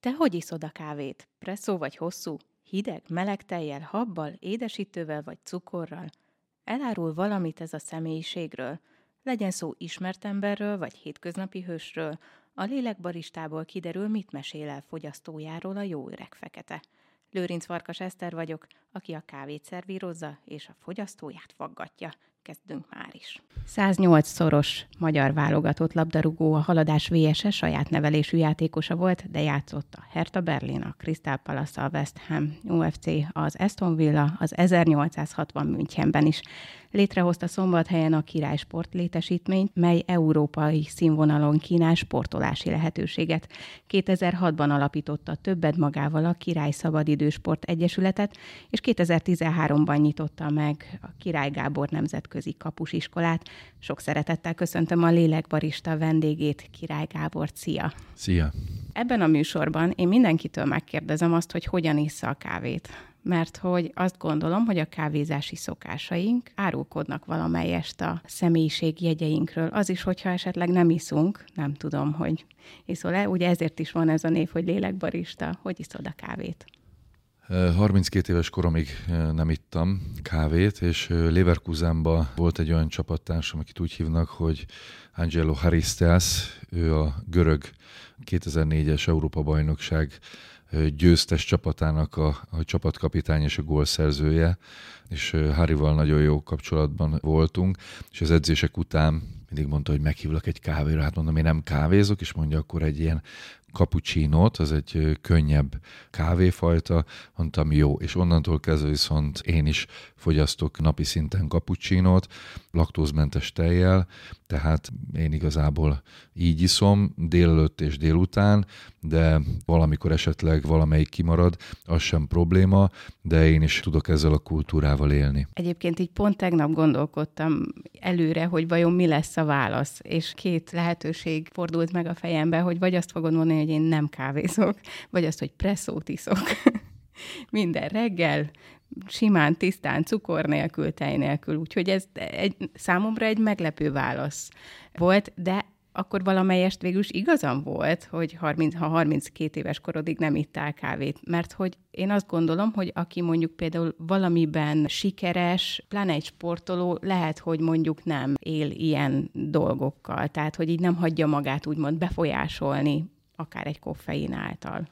Te hogy iszod a kávét? Presszó vagy hosszú? Hideg, meleg tejjel, habbal, édesítővel vagy cukorral? Elárul valamit ez a személyiségről? Legyen szó ismert emberről vagy hétköznapi hősről, a lélekbaristából kiderül, mit mesél el fogyasztójáról a jó öreg fekete. Lőrinc Farkas Eszter vagyok, aki a kávét szervírozza és a fogyasztóját faggatja kezdünk már is. 108-szoros magyar válogatott labdarúgó a haladás VSS saját nevelésű játékosa volt, de játszott a Hertha Berlin, a Crystal Palace, a West Ham, UFC, az Aston Villa, az 1860 Münchenben is. Létrehozta szombathelyen a Király Sport létesítményt, mely európai színvonalon kínál sportolási lehetőséget. 2006-ban alapította többet magával a Király Szabadidősport Egyesületet, és 2013-ban nyitotta meg a Király Gábor Nemzetközi Kapusiskolát. Sok szeretettel köszöntöm a lélekbarista vendégét, Király Gábor. Szia! Szia! Ebben a műsorban én mindenkitől megkérdezem azt, hogy hogyan issza a kávét mert hogy azt gondolom, hogy a kávézási szokásaink árulkodnak valamelyest a személyiség jegyeinkről. Az is, hogyha esetleg nem iszunk, nem tudom, hogy iszol-e. Ugye ezért is van ez a név, hogy lélekbarista. Hogy iszod a kávét? 32 éves koromig nem ittam kávét, és Leverkusenban volt egy olyan csapattársam, akit úgy hívnak, hogy Angelo Haristas, ő a görög 2004-es Európa-bajnokság győztes csapatának a, a csapatkapitány és a gólszerzője, és Harival nagyon jó kapcsolatban voltunk, és az edzések után mindig mondta, hogy meghívlak egy kávéra, hát mondom, én nem kávézok, és mondja, akkor egy ilyen cappuccinót, az egy könnyebb kávéfajta, mondtam jó, és onnantól kezdve viszont én is fogyasztok napi szinten cappuccinót, laktózmentes tejjel, tehát én igazából így iszom délelőtt és délután, de valamikor esetleg valamelyik kimarad, az sem probléma, de én is tudok ezzel a kultúrával élni. Egyébként így pont tegnap gondolkodtam előre, hogy vajon mi lesz a válasz, és két lehetőség fordult meg a fejembe, hogy vagy azt fogod mondani, hogy én nem kávézok, vagy azt, hogy presszót iszok. Minden reggel, simán, tisztán, cukor nélkül, tej nélkül. Úgyhogy ez egy, számomra egy meglepő válasz volt, de akkor valamelyest végül is igazam volt, hogy 30, ha 32 éves korodig nem ittál kávét, mert hogy én azt gondolom, hogy aki mondjuk például valamiben sikeres, pláne egy sportoló, lehet, hogy mondjuk nem él ilyen dolgokkal, tehát hogy így nem hagyja magát úgymond befolyásolni akár egy koffein által.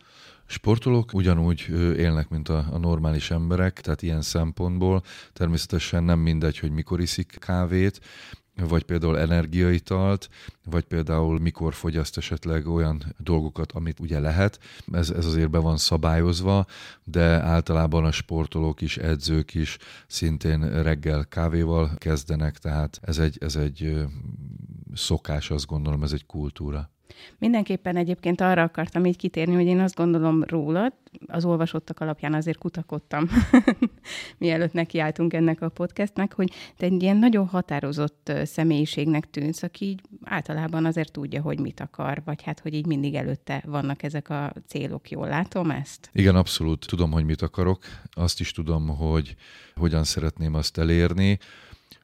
Sportolók ugyanúgy élnek, mint a, a normális emberek, tehát ilyen szempontból. Természetesen nem mindegy, hogy mikor iszik kávét, vagy például energiaitalt, vagy például mikor fogyaszt esetleg olyan dolgokat, amit ugye lehet. Ez, ez azért be van szabályozva, de általában a sportolók is, edzők is szintén reggel kávéval kezdenek, tehát ez egy, ez egy szokás, azt gondolom, ez egy kultúra. Mindenképpen egyébként arra akartam így kitérni, hogy én azt gondolom rólad, az olvasottak alapján azért kutakodtam, mielőtt nekiálltunk ennek a podcastnek, hogy te egy ilyen nagyon határozott személyiségnek tűnsz, aki így általában azért tudja, hogy mit akar, vagy hát, hogy így mindig előtte vannak ezek a célok. Jól látom ezt? Igen, abszolút. Tudom, hogy mit akarok. Azt is tudom, hogy hogyan szeretném azt elérni.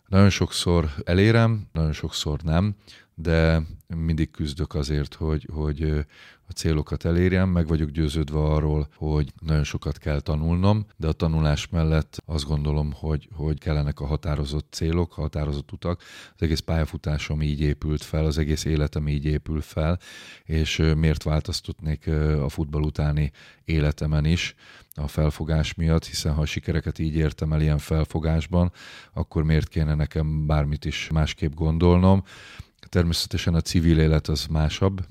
Nagyon sokszor elérem, nagyon sokszor nem de mindig küzdök azért, hogy, hogy a célokat elérjem, meg vagyok győződve arról, hogy nagyon sokat kell tanulnom, de a tanulás mellett azt gondolom, hogy, hogy kellenek a határozott célok, határozott utak. Az egész pályafutásom így épült fel, az egész életem így épül fel, és miért változtatnék a futball utáni életemen is, a felfogás miatt, hiszen ha a sikereket így értem el ilyen felfogásban, akkor miért kéne nekem bármit is másképp gondolnom. Természetesen a civil élet az másabb,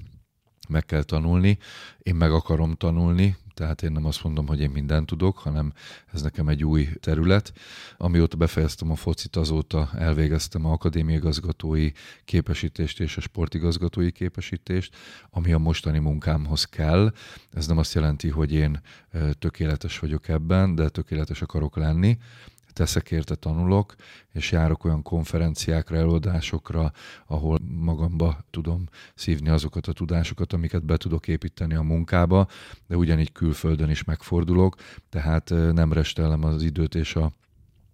meg kell tanulni, én meg akarom tanulni, tehát én nem azt mondom, hogy én mindent tudok, hanem ez nekem egy új terület. Amióta befejeztem a focit, azóta elvégeztem a akadémiai igazgatói képesítést és a sportigazgatói képesítést, ami a mostani munkámhoz kell. Ez nem azt jelenti, hogy én tökéletes vagyok ebben, de tökéletes akarok lenni teszek érte, tanulok, és járok olyan konferenciákra, előadásokra, ahol magamba tudom szívni azokat a tudásokat, amiket be tudok építeni a munkába, de ugyanígy külföldön is megfordulok, tehát nem restelem az időt és a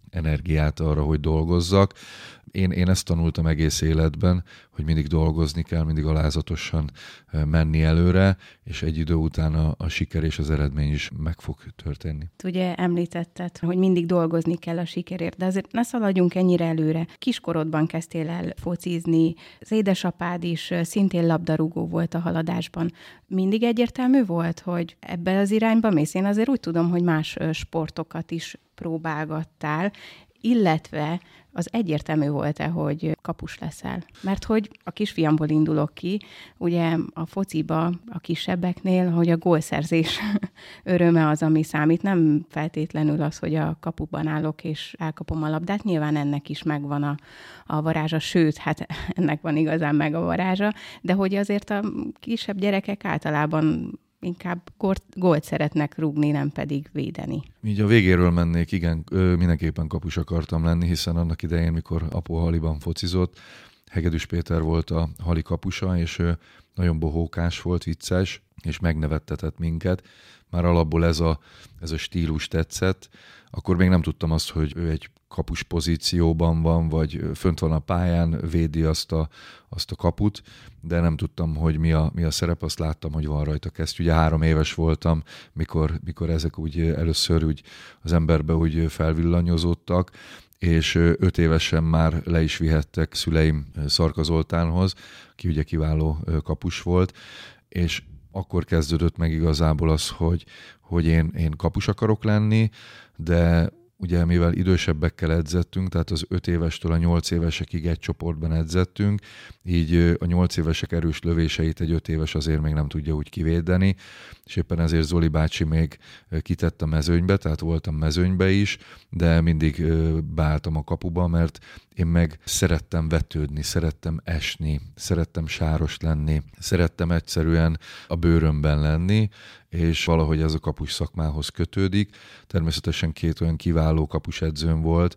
energiát arra, hogy dolgozzak. Én, én ezt tanultam egész életben, hogy mindig dolgozni kell, mindig alázatosan menni előre, és egy idő után a, a siker és az eredmény is meg fog történni. Ugye említetted, hogy mindig dolgozni kell a sikerért, de azért ne szaladjunk ennyire előre. Kiskorodban kezdtél el focizni, az édesapád is szintén labdarúgó volt a haladásban. Mindig egyértelmű volt, hogy ebbe az irányba mész? Én azért úgy tudom, hogy más sportokat is próbálgattál, illetve az egyértelmű volt-e, hogy kapus leszel? Mert hogy a kisfiamból indulok ki, ugye a fociba a kisebbeknél, hogy a gólszerzés öröme az, ami számít, nem feltétlenül az, hogy a kapuban állok és elkapom a labdát, nyilván ennek is megvan a, a varázsa, sőt, hát ennek van igazán meg a varázsa, de hogy azért a kisebb gyerekek általában inkább gólt szeretnek rúgni, nem pedig védeni. Így a végéről mennék, igen, mindenképpen kapus akartam lenni, hiszen annak idején, mikor apu Haliban focizott, Hegedűs Péter volt a Hali kapusa, és nagyon bohókás volt, vicces, és megnevettetett minket. Már alapból ez a, ez a stílus tetszett. Akkor még nem tudtam azt, hogy ő egy kapus pozícióban van, vagy fönt van a pályán, védi azt a, azt a kaput, de nem tudtam, hogy mi a, mi a szerep, azt láttam, hogy van rajta kezd. Ugye három éves voltam, mikor, mikor ezek úgy először úgy az emberbe úgy felvillanyozódtak, és öt évesen már le is vihettek szüleim Szarka Zoltánhoz, aki ugye kiváló kapus volt, és akkor kezdődött meg igazából az, hogy, hogy én, én kapus akarok lenni, de ugye mivel idősebbekkel edzettünk, tehát az 5 évestől a 8 évesekig egy csoportban edzettünk, így a 8 évesek erős lövéseit egy 5 éves azért még nem tudja úgy kivédeni, és éppen ezért Zoli bácsi még kitett a mezőnybe, tehát voltam mezőnybe is, de mindig beálltam a kapuba, mert én meg szerettem vetődni, szerettem esni, szerettem sáros lenni, szerettem egyszerűen a bőrömben lenni, és valahogy ez a kapus szakmához kötődik. Természetesen két olyan kiváló kapus edzőm volt,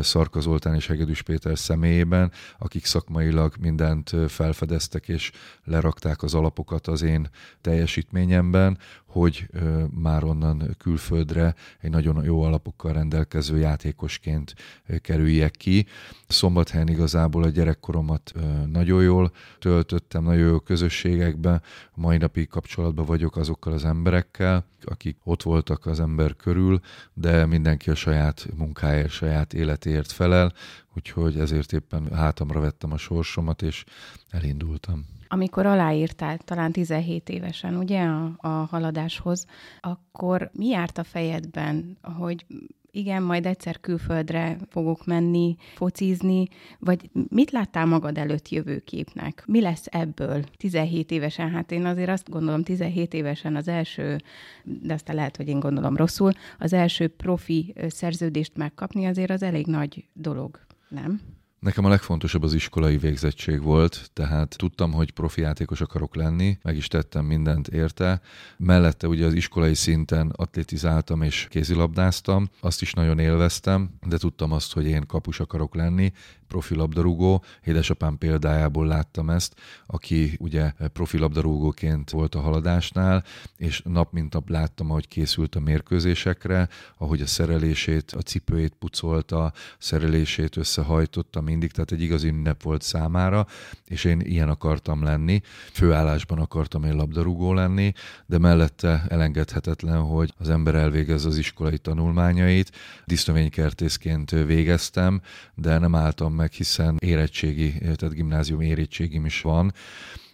Szarka Zoltán és Hegedűs Péter személyében, akik szakmailag mindent felfedeztek és lerakták az alapokat az én teljesítményemben, hogy már onnan külföldre egy nagyon jó alapokkal rendelkező játékosként kerüljek ki. Szombathelyen igazából a gyerekkoromat nagyon jól töltöttem, nagyon jó közösségekben. Mai napig kapcsolatban vagyok azokkal az emberekkel, akik ott voltak az ember körül, de mindenki a saját munkáért, saját életéért felel, úgyhogy ezért éppen hátamra vettem a sorsomat, és elindultam. Amikor aláírtál, talán 17 évesen, ugye, a, a haladáshoz, akkor mi járt a fejedben, hogy igen, majd egyszer külföldre fogok menni, focizni, vagy mit láttál magad előtt jövőképnek? Mi lesz ebből 17 évesen? Hát én azért azt gondolom, 17 évesen az első, de aztán lehet, hogy én gondolom rosszul, az első profi szerződést megkapni azért az elég nagy dolog, nem? Nekem a legfontosabb az iskolai végzettség volt, tehát tudtam, hogy profi játékos akarok lenni, meg is tettem mindent érte. Mellette ugye az iskolai szinten atlétizáltam és kézilabdáztam, azt is nagyon élveztem, de tudtam azt, hogy én kapus akarok lenni, profi labdarúgó. Édesapám példájából láttam ezt, aki ugye profi labdarúgóként volt a haladásnál, és nap mint nap láttam, ahogy készült a mérkőzésekre, ahogy a szerelését, a cipőjét pucolta, a szerelését összehajtotta mindig, tehát egy igazi ünnep volt számára, és én ilyen akartam lenni. Főállásban akartam én labdarúgó lenni, de mellette elengedhetetlen, hogy az ember elvégez az iskolai tanulmányait. Disznövénykertészként végeztem, de nem álltam meg hiszen érettségi, tehát gimnázium érettségim is van,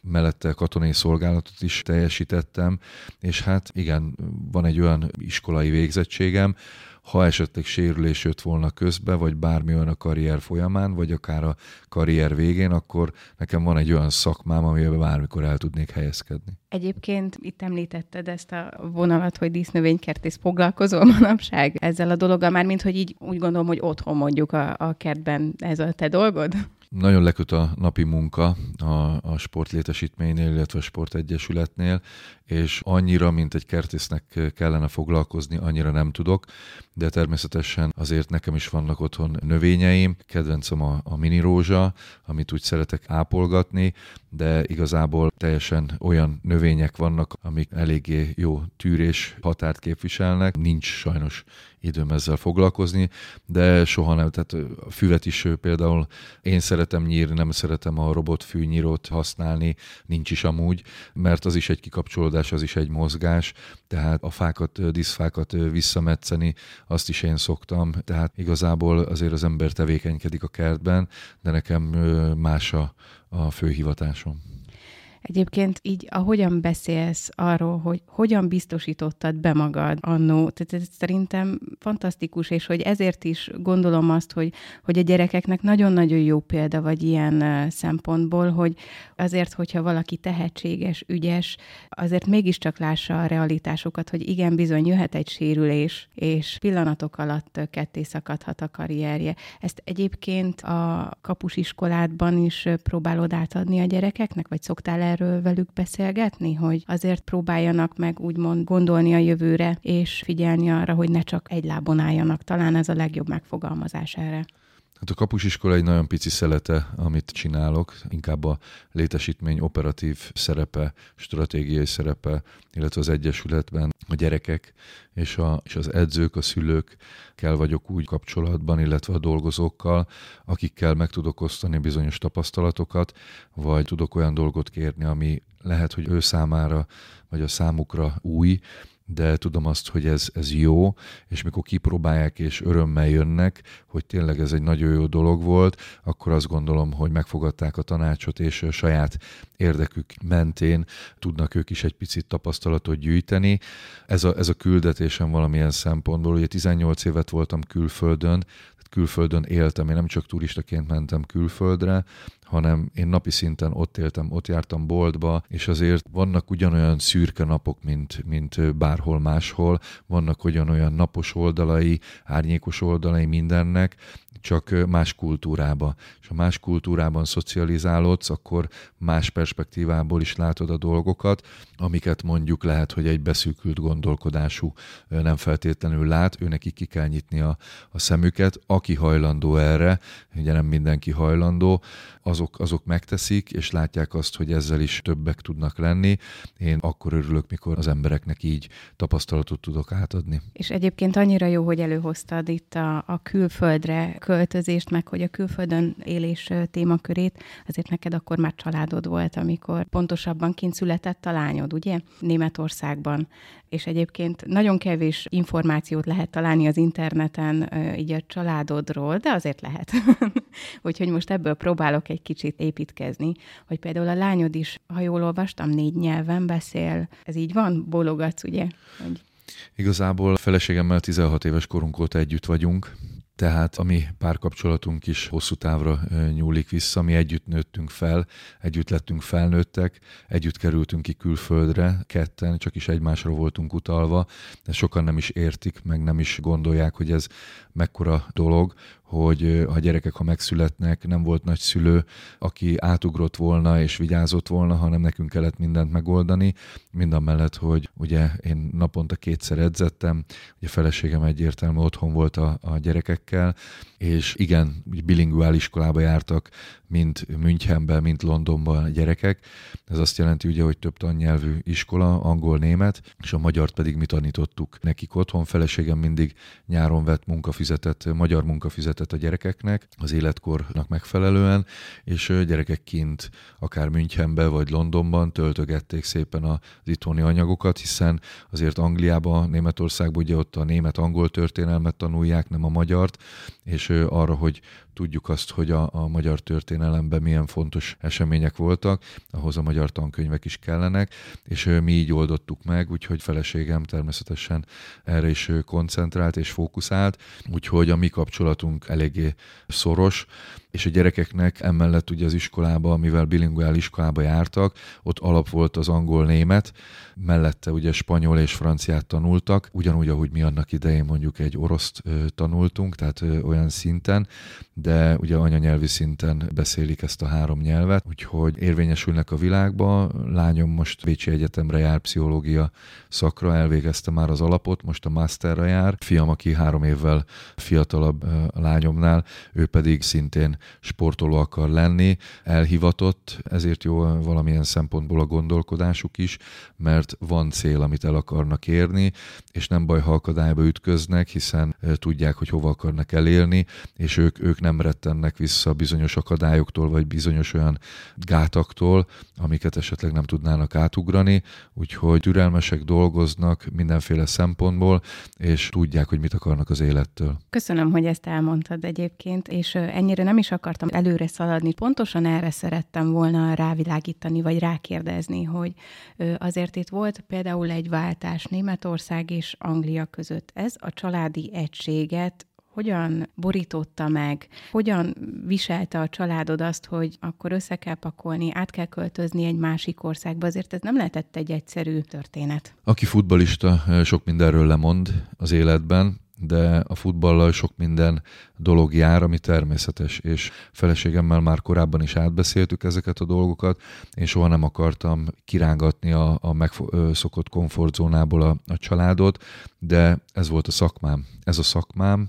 mellette katonai szolgálatot is teljesítettem, és hát igen, van egy olyan iskolai végzettségem, ha esetleg sérülés jött volna közbe, vagy bármi olyan a karrier folyamán, vagy akár a karrier végén, akkor nekem van egy olyan szakmám, amiben bármikor el tudnék helyezkedni. Egyébként itt említetted ezt a vonalat, hogy dísznövénykertész foglalkozol manapság ezzel a dologgal, már mint hogy így úgy gondolom, hogy otthon mondjuk a, a kertben ez a te dolgod? Nagyon leköt a napi munka a, a sportlétesítménynél, illetve a sportegyesületnél, és annyira, mint egy kertésznek kellene foglalkozni, annyira nem tudok, de természetesen azért nekem is vannak otthon növényeim. Kedvencem a, a mini rózsa, amit úgy szeretek ápolgatni, de igazából teljesen olyan növények vannak, amik eléggé jó tűrés határt képviselnek. Nincs sajnos időm ezzel foglalkozni, de soha nem, tehát a füvet is például én szeretem nyírni, nem szeretem a robotfűnyírót használni, nincs is amúgy, mert az is egy kikapcsolódás, az is egy mozgás, tehát a fákat, diszfákat visszametszeni, azt is én szoktam, tehát igazából azért az ember tevékenykedik a kertben, de nekem más a, a főhivatásom. Egyébként így, ahogyan beszélsz arról, hogy hogyan biztosítottad be magad annó, tehát ez szerintem fantasztikus, és hogy ezért is gondolom azt, hogy, hogy a gyerekeknek nagyon-nagyon jó példa vagy ilyen szempontból, hogy azért, hogyha valaki tehetséges, ügyes, azért mégiscsak lássa a realitásokat, hogy igen, bizony jöhet egy sérülés, és pillanatok alatt ketté szakadhat a karrierje. Ezt egyébként a kapusiskoládban is próbálod átadni a gyerekeknek, vagy szoktál erről velük beszélgetni, hogy azért próbáljanak meg úgymond gondolni a jövőre, és figyelni arra, hogy ne csak egy lábon álljanak. Talán ez a legjobb megfogalmazás erre. Hát a kapusiskola egy nagyon pici szelete, amit csinálok, inkább a létesítmény operatív szerepe, stratégiai szerepe, illetve az Egyesületben a gyerekek és, a, és az edzők, a szülők kell vagyok úgy kapcsolatban, illetve a dolgozókkal, akikkel meg tudok osztani bizonyos tapasztalatokat, vagy tudok olyan dolgot kérni, ami lehet, hogy ő számára, vagy a számukra új, de tudom azt, hogy ez, ez jó, és mikor kipróbálják és örömmel jönnek, hogy tényleg ez egy nagyon jó dolog volt, akkor azt gondolom, hogy megfogadták a tanácsot, és a saját érdekük mentén tudnak ők is egy picit tapasztalatot gyűjteni. Ez a, ez a küldetésem valamilyen szempontból, ugye 18 évet voltam külföldön, külföldön éltem, én nem csak turistaként mentem külföldre, hanem én napi szinten ott éltem, ott jártam boltba, és azért vannak ugyanolyan szürke napok, mint, mint bárhol máshol, vannak ugyanolyan napos oldalai, árnyékos oldalai mindennek, csak más kultúrába. És ha más kultúrában szocializálódsz, akkor más perspektívából is látod a dolgokat, amiket mondjuk lehet, hogy egy beszűkült gondolkodású nem feltétlenül lát, ő neki ki kell nyitni a, a szemüket, aki hajlandó erre, ugye nem mindenki hajlandó, azok, azok megteszik, és látják azt, hogy ezzel is többek tudnak lenni. Én akkor örülök, mikor az embereknek így tapasztalatot tudok átadni. És egyébként annyira jó, hogy előhoztad itt a, a külföldre költözést, meg hogy a külföldön élés témakörét, azért neked akkor már családod volt, amikor pontosabban kint született a lányod, ugye? Németországban. És egyébként nagyon kevés információt lehet találni az interneten így a családodról, de azért lehet. Úgyhogy most ebből próbálok egy kicsit építkezni, hogy például a lányod is, ha jól olvastam, négy nyelven beszél. Ez így van? Bólogatsz, ugye? Hogy... Igazából feleségemmel 16 éves korunk óta együtt vagyunk, tehát a mi párkapcsolatunk is hosszú távra nyúlik vissza, mi együtt nőttünk fel, együtt lettünk felnőttek, együtt kerültünk ki külföldre, ketten, csak is egymásra voltunk utalva, de sokan nem is értik, meg nem is gondolják, hogy ez mekkora dolog, hogy a gyerekek, ha megszületnek, nem volt nagy szülő, aki átugrott volna és vigyázott volna, hanem nekünk kellett mindent megoldani, mind mellett, hogy ugye én naponta kétszer edzettem, ugye a feleségem egyértelmű otthon volt a, a gyerekekkel, és igen, bilinguális iskolába jártak, mint Münchenben, mint Londonban a gyerekek. Ez azt jelenti ugye, hogy több tannyelvű iskola, angol-német, és a magyart pedig mi tanítottuk nekik otthon. Feleségem mindig nyáron vett munkafizetet, magyar munkafizetet a gyerekeknek az életkornak megfelelően, és gyerekek kint, akár Münchenben vagy Londonban töltögették szépen az itthoni anyagokat, hiszen azért Angliában, Németországban ugye ott a német-angol történelmet tanulják, nem a magyart, és arra, hogy tudjuk azt, hogy a, a magyar történelemben milyen fontos események voltak, ahhoz a magyar tankönyvek is kellenek, és mi így oldottuk meg, úgyhogy feleségem természetesen erre is koncentrált és fókuszált, úgyhogy a mi kapcsolatunk eléggé szoros, és a gyerekeknek emellett ugye az iskolába, mivel bilinguál iskolába jártak, ott alap volt az angol-német, mellette ugye spanyol és franciát tanultak, ugyanúgy, ahogy mi annak idején mondjuk egy oroszt tanultunk, tehát olyan szinten, de ugye anyanyelvi szinten beszélik ezt a három nyelvet, úgyhogy érvényesülnek a világba. Lányom most Vécsi Egyetemre jár pszichológia szakra, elvégezte már az alapot, most a masterra jár. Fiam, aki három évvel fiatalabb lányomnál, ő pedig szintén sportoló akar lenni, elhivatott, ezért jó valamilyen szempontból a gondolkodásuk is, mert van cél, amit el akarnak érni, és nem baj, ha akadályba ütköznek, hiszen tudják, hogy hova akarnak elérni, és ők, ők nem rettennek vissza bizonyos akadályoktól, vagy bizonyos olyan gátaktól, amiket esetleg nem tudnának átugrani, úgyhogy türelmesek dolgoznak mindenféle szempontból, és tudják, hogy mit akarnak az élettől. Köszönöm, hogy ezt elmondtad egyébként, és ennyire nem is akartam előre szaladni. Pontosan erre szerettem volna rávilágítani, vagy rákérdezni, hogy azért itt volt például egy váltás Németország és Anglia között. Ez a családi egységet hogyan borította meg, hogyan viselte a családod azt, hogy akkor össze kell pakolni, át kell költözni egy másik országba, azért ez nem lehetett egy egyszerű történet. Aki futbalista, sok mindenről lemond az életben, de a futballal sok minden dolog jár, ami természetes, és feleségemmel már korábban is átbeszéltük ezeket a dolgokat. Én soha nem akartam kirángatni a, a megszokott komfortzónából a, a családot, de ez volt a szakmám. Ez a szakmám,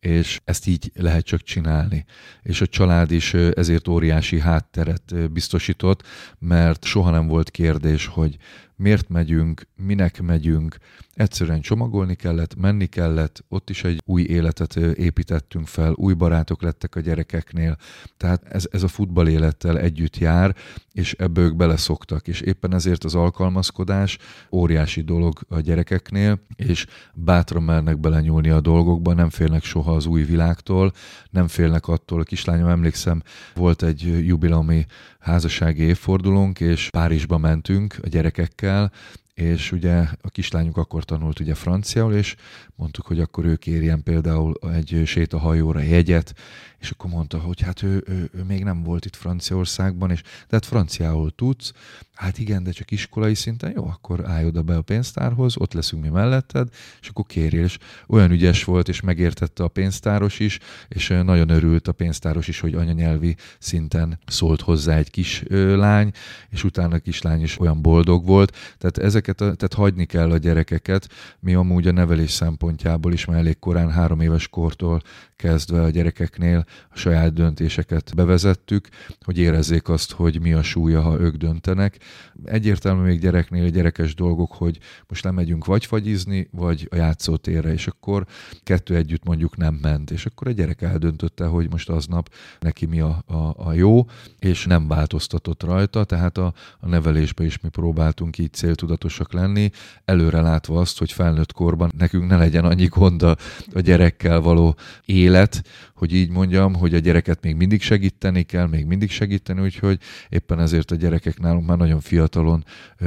és ezt így lehet csak csinálni. És a család is ezért óriási hátteret biztosított, mert soha nem volt kérdés, hogy miért megyünk, minek megyünk, egyszerűen csomagolni kellett, menni kellett, ott is egy új életet építettünk fel, új barátok lettek a gyerekeknél, tehát ez, ez a futball élettel együtt jár, és ebből ők beleszoktak, és éppen ezért az alkalmazkodás óriási dolog a gyerekeknél, és bátran mernek belenyúlni a dolgokba, nem félnek soha az új világtól, nem félnek attól. A kislányom emlékszem, volt egy jubileumi házassági évfordulónk, és Párizsba mentünk a gyerekekkel, és ugye a kislányunk akkor tanult ugye franciául, és mondtuk, hogy akkor ő kérjen például egy sétahajóra jegyet, és akkor mondta, hogy hát ő, ő, ő még nem volt itt Franciaországban, és tehát franciául tudsz, hát igen, de csak iskolai szinten, jó, akkor állj oda be a pénztárhoz, ott leszünk mi melletted, és akkor kérjél, és olyan ügyes volt, és megértette a pénztáros is, és nagyon örült a pénztáros is, hogy anyanyelvi szinten szólt hozzá egy kis lány, és utána a kislány is olyan boldog volt, tehát ezeket, a, tehát hagyni kell a gyerekeket, mi amúgy a nevelés szempontjából is már elég korán, három éves kortól kezdve a gyerekeknél a saját döntéseket bevezettük, hogy érezzék azt, hogy mi a súlya, ha ők döntenek. Egyértelmű még gyereknél gyerekes dolgok, hogy most lemegyünk vagy fagyizni, vagy a játszótérre, és akkor kettő együtt mondjuk nem ment, és akkor a gyerek eldöntötte, hogy most aznap neki mi a, a, a jó, és nem változtatott rajta, tehát a, a nevelésbe is mi próbáltunk így céltudatosak lenni, előre látva azt, hogy felnőtt korban nekünk ne legyen annyi gond a, a gyerekkel való élet, élet, hogy így mondjam, hogy a gyereket még mindig segíteni kell, még mindig segíteni, úgyhogy éppen ezért a gyerekek nálunk már nagyon fiatalon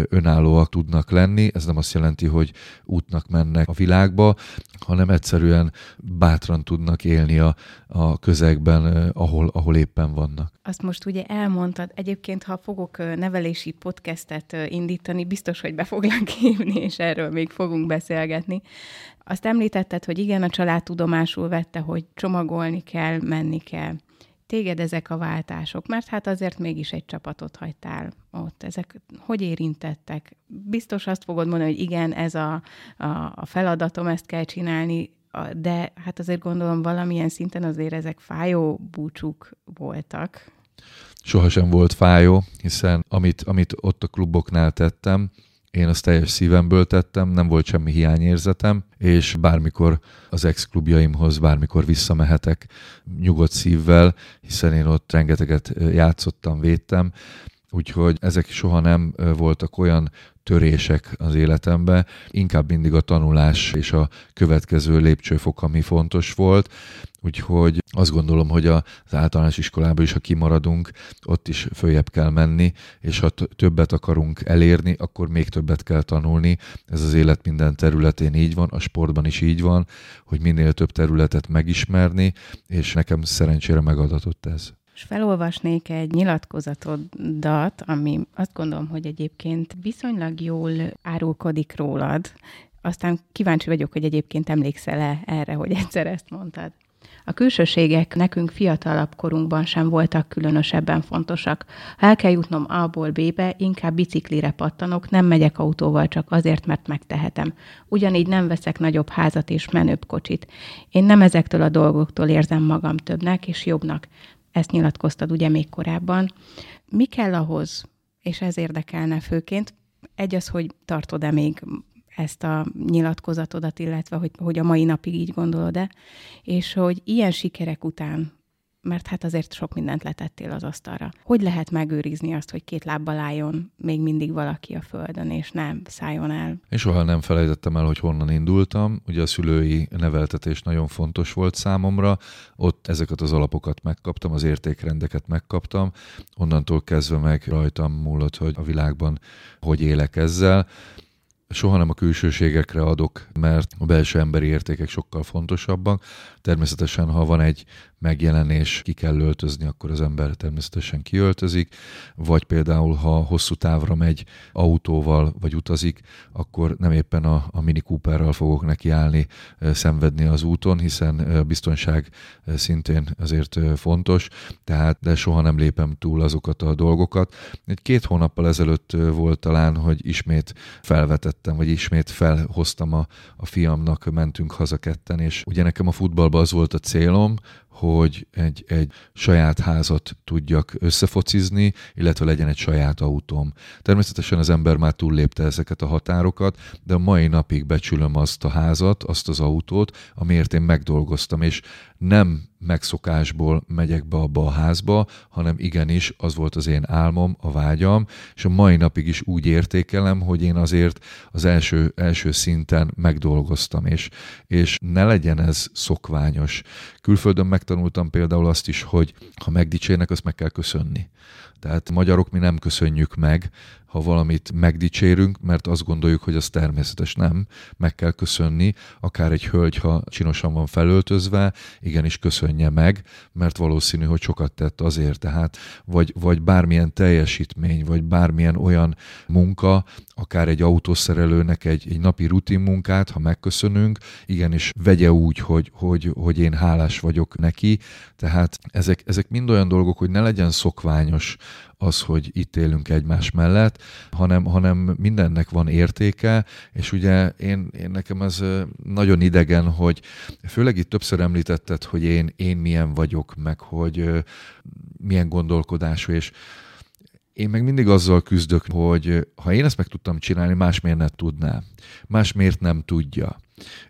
önállóak tudnak lenni. Ez nem azt jelenti, hogy útnak mennek a világba, hanem egyszerűen bátran tudnak élni a, a közegben, ahol, ahol éppen vannak. Azt most ugye elmondtad, egyébként ha fogok nevelési podcastet indítani, biztos, hogy be foglak hívni, és erről még fogunk beszélgetni. Azt említetted, hogy igen, a család tudomásul vette, hogy csomagolni kell, menni kell. Téged ezek a váltások, mert hát azért mégis egy csapatot hagytál ott. Ezek hogy érintettek? Biztos azt fogod mondani, hogy igen, ez a, a, a feladatom, ezt kell csinálni, de hát azért gondolom valamilyen szinten azért ezek fájó búcsúk voltak. Sohasem volt fájó, hiszen amit, amit ott a kluboknál tettem, én azt teljes szívemből tettem, nem volt semmi hiányérzetem, és bármikor az ex-klubjaimhoz, bármikor visszamehetek nyugodt szívvel, hiszen én ott rengeteget játszottam, védtem, úgyhogy ezek soha nem voltak olyan törések az életembe, inkább mindig a tanulás és a következő lépcsőfok, ami fontos volt. Úgyhogy azt gondolom, hogy az általános iskolában is, ha kimaradunk, ott is följebb kell menni, és ha többet akarunk elérni, akkor még többet kell tanulni. Ez az élet minden területén így van, a sportban is így van, hogy minél több területet megismerni, és nekem szerencsére megadatott ez. És felolvasnék egy nyilatkozatodat, ami azt gondolom, hogy egyébként viszonylag jól árulkodik rólad. Aztán kíváncsi vagyok, hogy egyébként emlékszel-e erre, hogy egyszer ezt mondtad. A külsőségek nekünk fiatalabb korunkban sem voltak különösebben fontosak. Ha el kell jutnom A-ból B-be, inkább biciklire pattanok, nem megyek autóval csak azért, mert megtehetem. Ugyanígy nem veszek nagyobb házat és menőbb kocsit. Én nem ezektől a dolgoktól érzem magam többnek és jobbnak. Ezt nyilatkoztad ugye még korábban. Mi kell ahhoz, és ez érdekelne főként, egy az, hogy tartod-e még ezt a nyilatkozatodat, illetve hogy, hogy a mai napig így gondolod-e, és hogy ilyen sikerek után, mert hát azért sok mindent letettél az asztalra. Hogy lehet megőrizni azt, hogy két lábbal álljon még mindig valaki a földön, és nem szálljon el? És soha nem felejtettem el, hogy honnan indultam. Ugye a szülői neveltetés nagyon fontos volt számomra. Ott ezeket az alapokat megkaptam, az értékrendeket megkaptam. Onnantól kezdve meg rajtam múlott, hogy a világban hogy élek ezzel soha nem a külsőségekre adok, mert a belső emberi értékek sokkal fontosabbak. Természetesen, ha van egy megjelenés, ki kell öltözni, akkor az ember természetesen kiöltözik, vagy például, ha hosszú távra megy autóval, vagy utazik, akkor nem éppen a, a Mini Cooperral fogok nekiállni, szenvedni az úton, hiszen a biztonság szintén azért fontos, tehát de soha nem lépem túl azokat a dolgokat. Egy két hónappal ezelőtt volt talán, hogy ismét felvetettem, vagy ismét felhoztam a, a fiamnak, mentünk haza ketten, és ugye nekem a futballban az volt a célom, hogy egy, egy saját házat tudjak összefocizni, illetve legyen egy saját autóm. Természetesen az ember már túllépte ezeket a határokat, de a mai napig becsülöm azt a házat, azt az autót, amiért én megdolgoztam, és nem megszokásból megyek be abba a házba, hanem igenis az volt az én álmom, a vágyam, és a mai napig is úgy értékelem, hogy én azért az első, első szinten megdolgoztam, és, és ne legyen ez szokványos. Külföldön megtanultam például azt is, hogy ha megdicsérnek, azt meg kell köszönni. Tehát magyarok mi nem köszönjük meg, ha valamit megdicsérünk, mert azt gondoljuk, hogy az természetes. Nem, meg kell köszönni, akár egy hölgy, ha csinosan van felöltözve, igenis köszönje meg, mert valószínű, hogy sokat tett azért, tehát vagy, vagy bármilyen teljesítmény, vagy bármilyen olyan munka, akár egy autószerelőnek egy, egy napi rutin munkát, ha megköszönünk, igenis vegye úgy, hogy, hogy, hogy én hálás vagyok neki, tehát ezek, ezek mind olyan dolgok, hogy ne legyen szokványos az, hogy itt élünk egymás mellett, hanem, hanem mindennek van értéke, és ugye én, én nekem ez nagyon idegen, hogy főleg itt többször említetted, hogy én, én milyen vagyok, meg hogy milyen gondolkodású, és én meg mindig azzal küzdök, hogy ha én ezt meg tudtam csinálni, más miért ne tudná? Más miért nem tudja?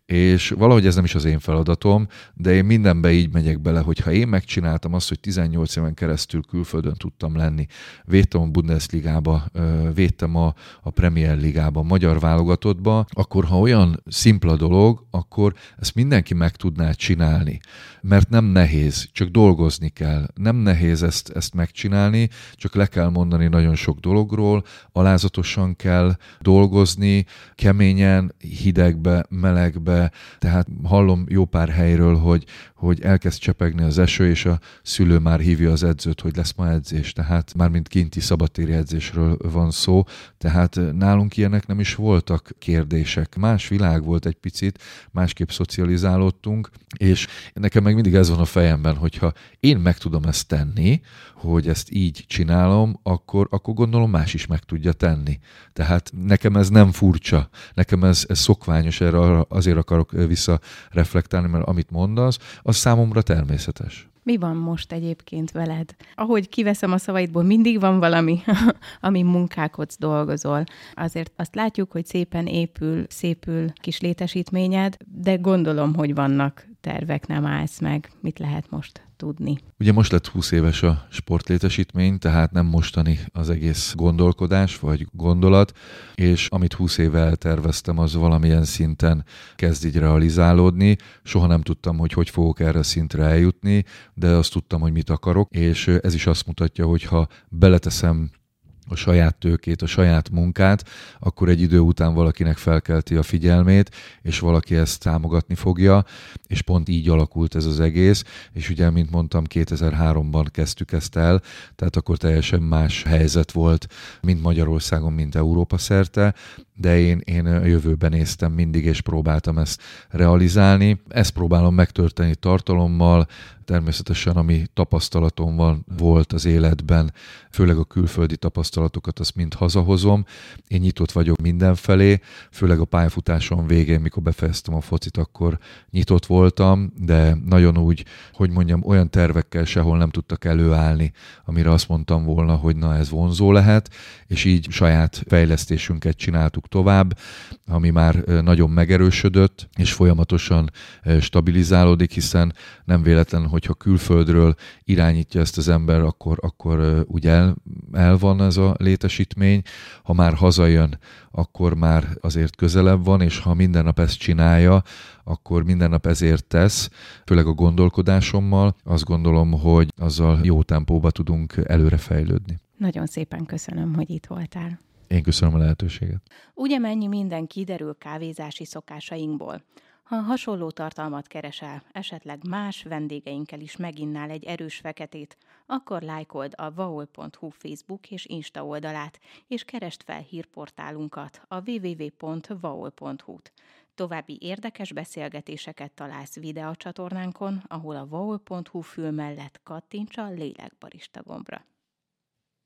És valahogy ez nem is az én feladatom, de én mindenbe így megyek bele, hogy ha én megcsináltam azt, hogy 18 éven keresztül külföldön tudtam lenni, védtem a Bundesligába, védtem a, a Premier Ligába, a magyar válogatottba, akkor ha olyan szimpla dolog, akkor ezt mindenki meg tudná csinálni. Mert nem nehéz, csak dolgozni kell. Nem nehéz ezt, ezt megcsinálni, csak le kell mondani nagyon sok dologról, alázatosan kell dolgozni, keményen, hidegbe, melegbe, tehát hallom jó pár helyről, hogy, hogy elkezd csepegni az eső, és a szülő már hívja az edzőt, hogy lesz ma edzés, tehát már mint kinti szabadtéri edzésről van szó, tehát nálunk ilyenek nem is voltak kérdések. Más világ volt egy picit, másképp szocializálódtunk, és nekem meg mindig ez van a fejemben, hogyha én meg tudom ezt tenni, hogy ezt így csinálom, akkor, akkor gondolom más is meg tudja tenni. Tehát nekem ez nem furcsa, nekem ez, ez szokványos, erre azért akarok visszareflektálni, mert amit mondasz, az számomra természetes. Mi van most egyébként veled? Ahogy kiveszem a szavaidból, mindig van valami, ami munkálkodsz, dolgozol. Azért azt látjuk, hogy szépen épül, szépül kis létesítményed, de gondolom, hogy vannak tervek, nem állsz meg. Mit lehet most tudni? Ugye most lett 20 éves a sportlétesítmény, tehát nem mostani az egész gondolkodás vagy gondolat, és amit 20 éve elterveztem, az valamilyen szinten kezd így realizálódni. Soha nem tudtam, hogy hogy fogok erre a szintre eljutni, de azt tudtam, hogy mit akarok, és ez is azt mutatja, hogy ha beleteszem a saját tőkét, a saját munkát, akkor egy idő után valakinek felkelti a figyelmét, és valaki ezt támogatni fogja, és pont így alakult ez az egész, és ugye, mint mondtam, 2003-ban kezdtük ezt el, tehát akkor teljesen más helyzet volt, mint Magyarországon, mint Európa szerte, de én, én a jövőben néztem mindig, és próbáltam ezt realizálni. Ezt próbálom megtörténni tartalommal, természetesen ami tapasztalatom van, volt az életben, főleg a külföldi tapasztalatokat, azt mind hazahozom. Én nyitott vagyok mindenfelé, főleg a pályafutásom végén, mikor befejeztem a focit, akkor nyitott voltam, de nagyon úgy, hogy mondjam, olyan tervekkel sehol nem tudtak előállni, amire azt mondtam volna, hogy na ez vonzó lehet, és így saját fejlesztésünket csináltuk tovább, ami már nagyon megerősödött, és folyamatosan stabilizálódik, hiszen nem véletlen, hogyha külföldről irányítja ezt az ember, akkor, akkor úgy el, el van ez a létesítmény. Ha már hazajön, akkor már azért közelebb van, és ha minden nap ezt csinálja, akkor minden nap ezért tesz, főleg a gondolkodásommal. Azt gondolom, hogy azzal jó tempóba tudunk előre fejlődni. Nagyon szépen köszönöm, hogy itt voltál. Én köszönöm a lehetőséget. Ugye mennyi minden kiderül kávézási szokásainkból. Ha hasonló tartalmat keresel, esetleg más vendégeinkkel is meginnál egy erős feketét, akkor lájkold a vaol.hu Facebook és Insta oldalát, és kerest fel hírportálunkat a www.vaol.hu-t. További érdekes beszélgetéseket találsz videócsatornánkon, ahol a vaol.hu fül mellett kattints a lélekbarista gombra.